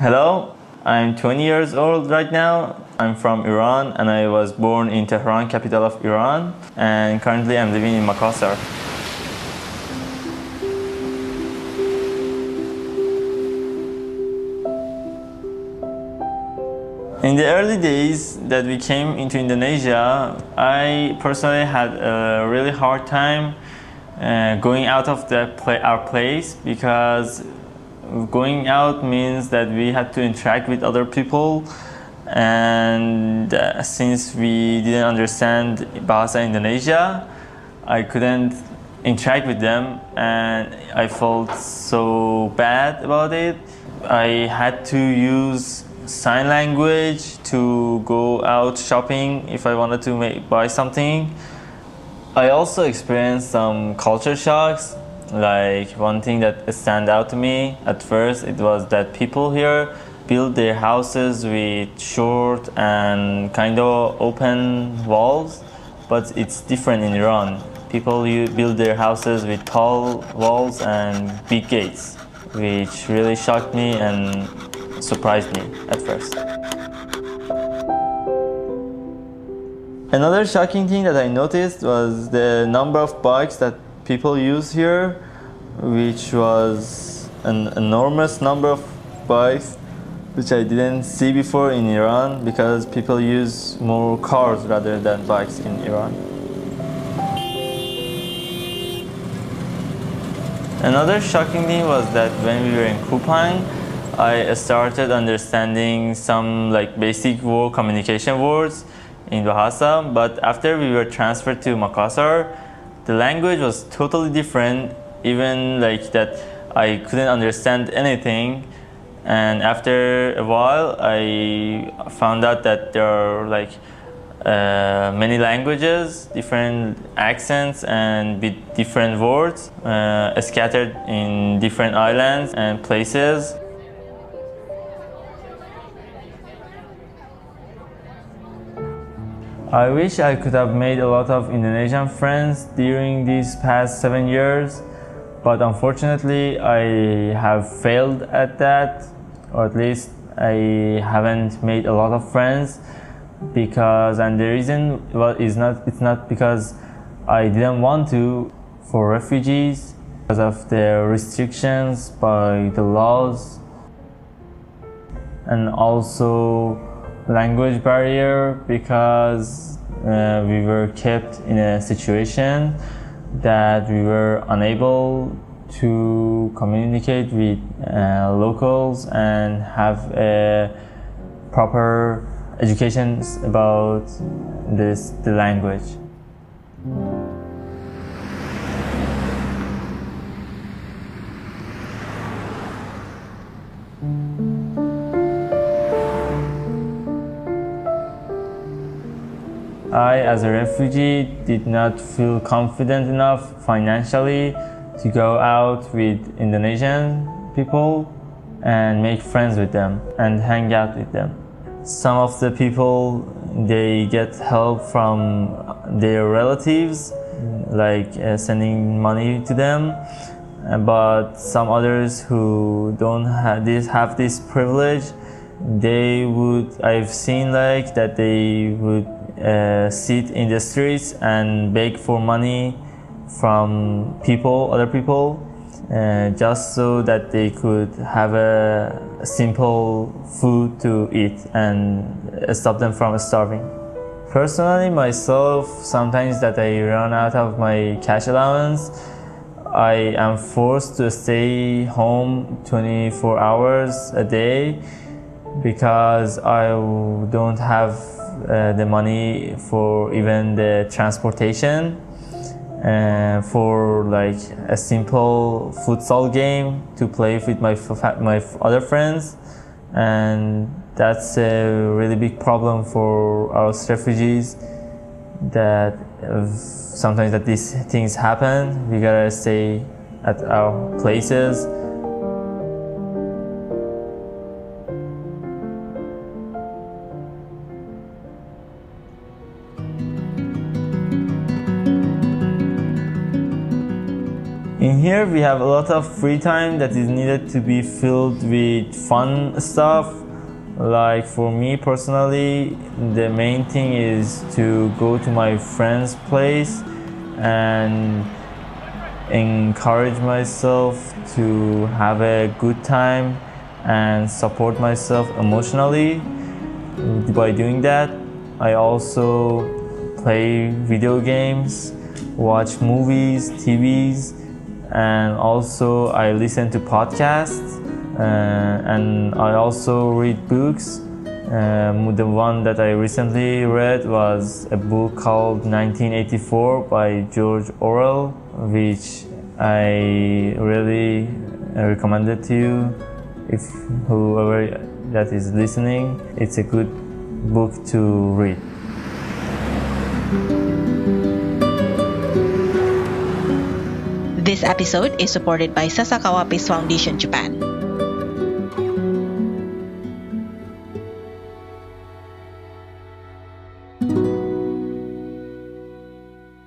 Hello, I'm 20 years old right now. I'm from Iran and I was born in Tehran, capital of Iran, and currently I'm living in Makassar. In the early days that we came into Indonesia, I personally had a really hard time uh, going out of the our place because going out means that we had to interact with other people and uh, since we didn't understand Bahasa Indonesia, I couldn't interact with them and I felt so bad about it. I had to use sign language to go out shopping if I wanted to make, buy something. I also experienced some culture shocks. Like one thing that stand out to me at first, it was that people here build their houses with short and kind of open walls, but it's different in Iran. People build their houses with tall walls and big gates, which really shocked me and surprised me at first. Another shocking thing that I noticed was the number of bikes that people use here, which was an enormous number of bikes, which I didn't see before in Iran because people use more cars rather than bikes in Iran. Another shocking thing was that when we were in Kupang, I started understanding some like basic word communication words in Bahasa, but after we were transferred to Makassar, the language was totally different, even like that I couldn't understand anything. And after a while, I found out that there are like uh, many languages, different accents, and with different words uh, scattered in different islands and places. I wish I could have made a lot of Indonesian friends during these past seven years, but unfortunately I have failed at that, or at least I haven't made a lot of friends because and the reason well is not it's not because I didn't want to for refugees because of the restrictions by the laws and also language barrier because uh, we were kept in a situation that we were unable to communicate with uh, locals and have a proper education about this the language. I, as a refugee, did not feel confident enough financially to go out with Indonesian people and make friends with them and hang out with them. Some of the people, they get help from their relatives, like uh, sending money to them, but some others who don't have this, have this privilege, they would, I've seen like that they would uh, sit in the streets and beg for money from people, other people, uh, just so that they could have a simple food to eat and stop them from starving. Personally, myself, sometimes that I run out of my cash allowance, I am forced to stay home 24 hours a day because I don't have uh, the money for even the transportation uh, for like a simple futsal game to play with my my other friends. And that's a really big problem for us refugees that uh, sometimes that these things happen. We gotta stay at our places here we have a lot of free time that is needed to be filled with fun stuff. Like for me personally, the main thing is to go to my friend's place and encourage myself to have a good time and support myself emotionally by doing that. I also play video games, watch movies, TVs, and also I listen to podcasts uh, and I also read books. Um, the one that I recently read was a book called 1984 by George Orwell, which I really recommend it to you. If whoever that is listening, it's a good book to read. Episode is supported by Sasakawa Peace Foundation Japan.